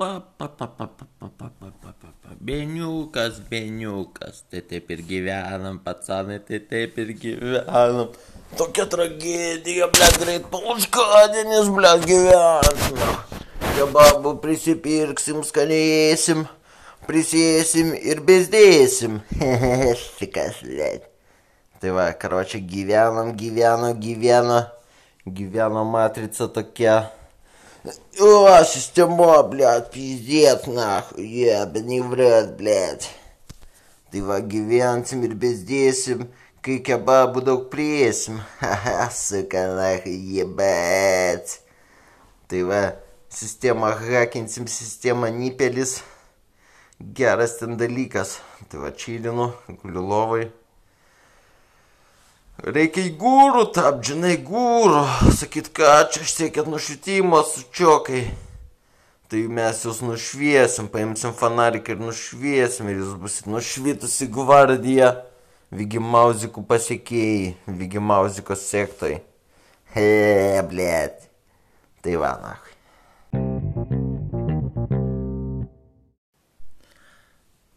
pa, pa, pa, pa, pa, pa, pa, pa, pa, pa, pa. Beniukas, beniukas, tai taip ir gyvenam, pacanai, tai taip ir gyvenam. Tokia tragedija, ble, greit pauškadienis, ble, gyvenam. Kebabų prisipirksim, skanėsim, prisėsim ir bezdėsim. Šikas, ble. Tai va, karočią gyvenam, gyveno, gyveno, gyveno matrica tokia. О, система, блядь, пиздец, нахуй, ебаный в рот, блядь. Tai va, gyvensim ir bezdėsim, kai kebabų daug priesim. Haha, suka, nahai, jebat. Tai va, sistemą hakinsim, sistemą nipelis. Geras ten dalykas. Tai va, čilinu, guliu lovai. Reikia į gūrų tap, žinai, gūrų. Sakyt, ką čia siekėt nušvitimo su čiokai. Tai mes jūs nušviesim, paimsim fanariką ir nušviesim ir jūs busit nušvitusi gvardija. Vigi mauzikų pasiekėjai, Vigi mauzikos sektai. He, blėt. Tai va, na.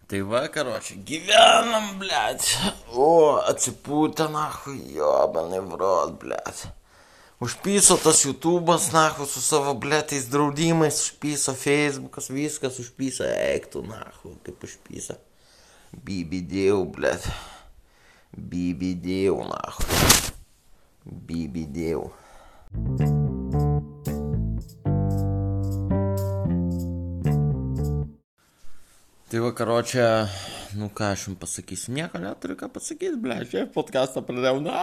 Tai va, karočiui, gyvenam, blėt. O, atsipūtę, nahu, jobanai vrot, blėt. Užpyso tas YouTube'as, nahu, su savo blėtais draudimais, užpyso Facebook'as, viskas užpyso, eiktų, nahu, kaip užpyso. Bibidėjau, blėt. Bibidėjau, nahu. Bibidėjau. Tai vakaročia, nu ką aš jums pasakysiu, nieko neturiu ką pasakyti, ble, čia podcastą pradėjau, na,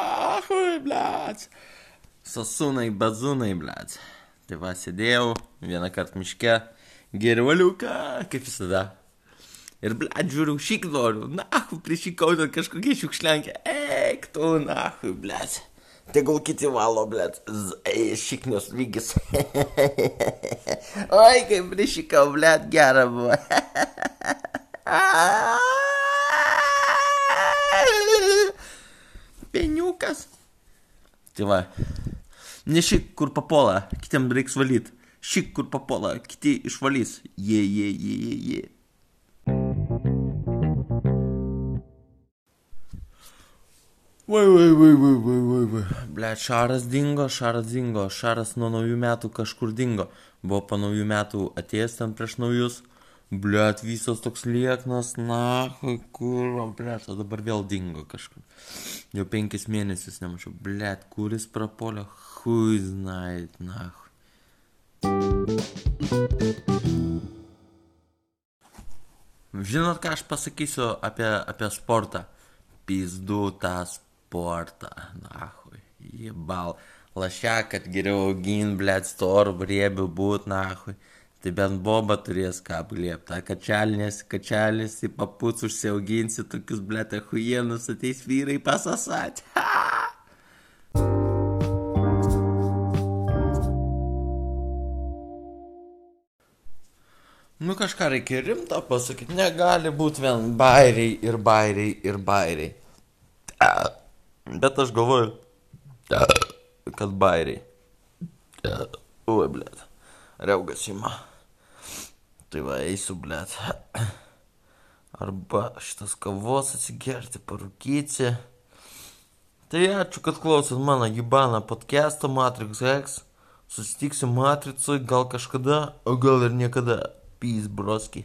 hui, ble. Sasunai, bazūnai, ble. Tai va, sėdėjau vieną kartą miške, gervaliuką, kaip visada. Ir, ble, žiūriu, šik noriu, na, prišikau ten kažkokie šiukšlenkė, eik tu, na, hui, ble. Tegul kiti valo, ble, šiknius lygis. Oi, kaip prišikau, ble, gera buvo. Peniukas. Tai va. Nešik, kur papuola, kitiem reiks valyt. Šik, kur papuola, kiti išvalys. Jie, jie, jie, jie, jie. Vai, vai, vai, vai, vai, vai, vai. Ble, šaras dingo, šaras dingo, šaras nuo naujų metų kažkur dingo. Buvo po naujų metų atėjęs ten prieš naujus. Bliat, visas toks lieknas, na, kur, bliat, o dabar vėl dingo kažkur. Jau penkis mėnesius nemačiau, bliat, kuris prapolio, hui, znait, na. Žinot, ką aš pasakysiu apie, apie sportą? Pizdu tą sportą, na, jebal. Lašia, kad geriau augin, bliat, storų, riebių būt, na, hui. Tai bent boba turės ką apliepta. Kačelinės, kačelis, į paputs užsiauginsi tokius blėtą huienus, ateis vyrai pasasat. Nu kažką reikia rimto pasakyti, negali būti vien bairiai ir bairiai ir bairiai. Bet aš galvoju, kad bairiai. Oi, blėt. Reugas ima. Tai va, eisiu, blėt. Arba šitas kavos atsigerti, parūkyti. Tai ačiū, kad klausot mano Gibana podcast'o Matrix X. Susitiksiu Matricui gal kažkada, o gal ir niekada. Peace, broski.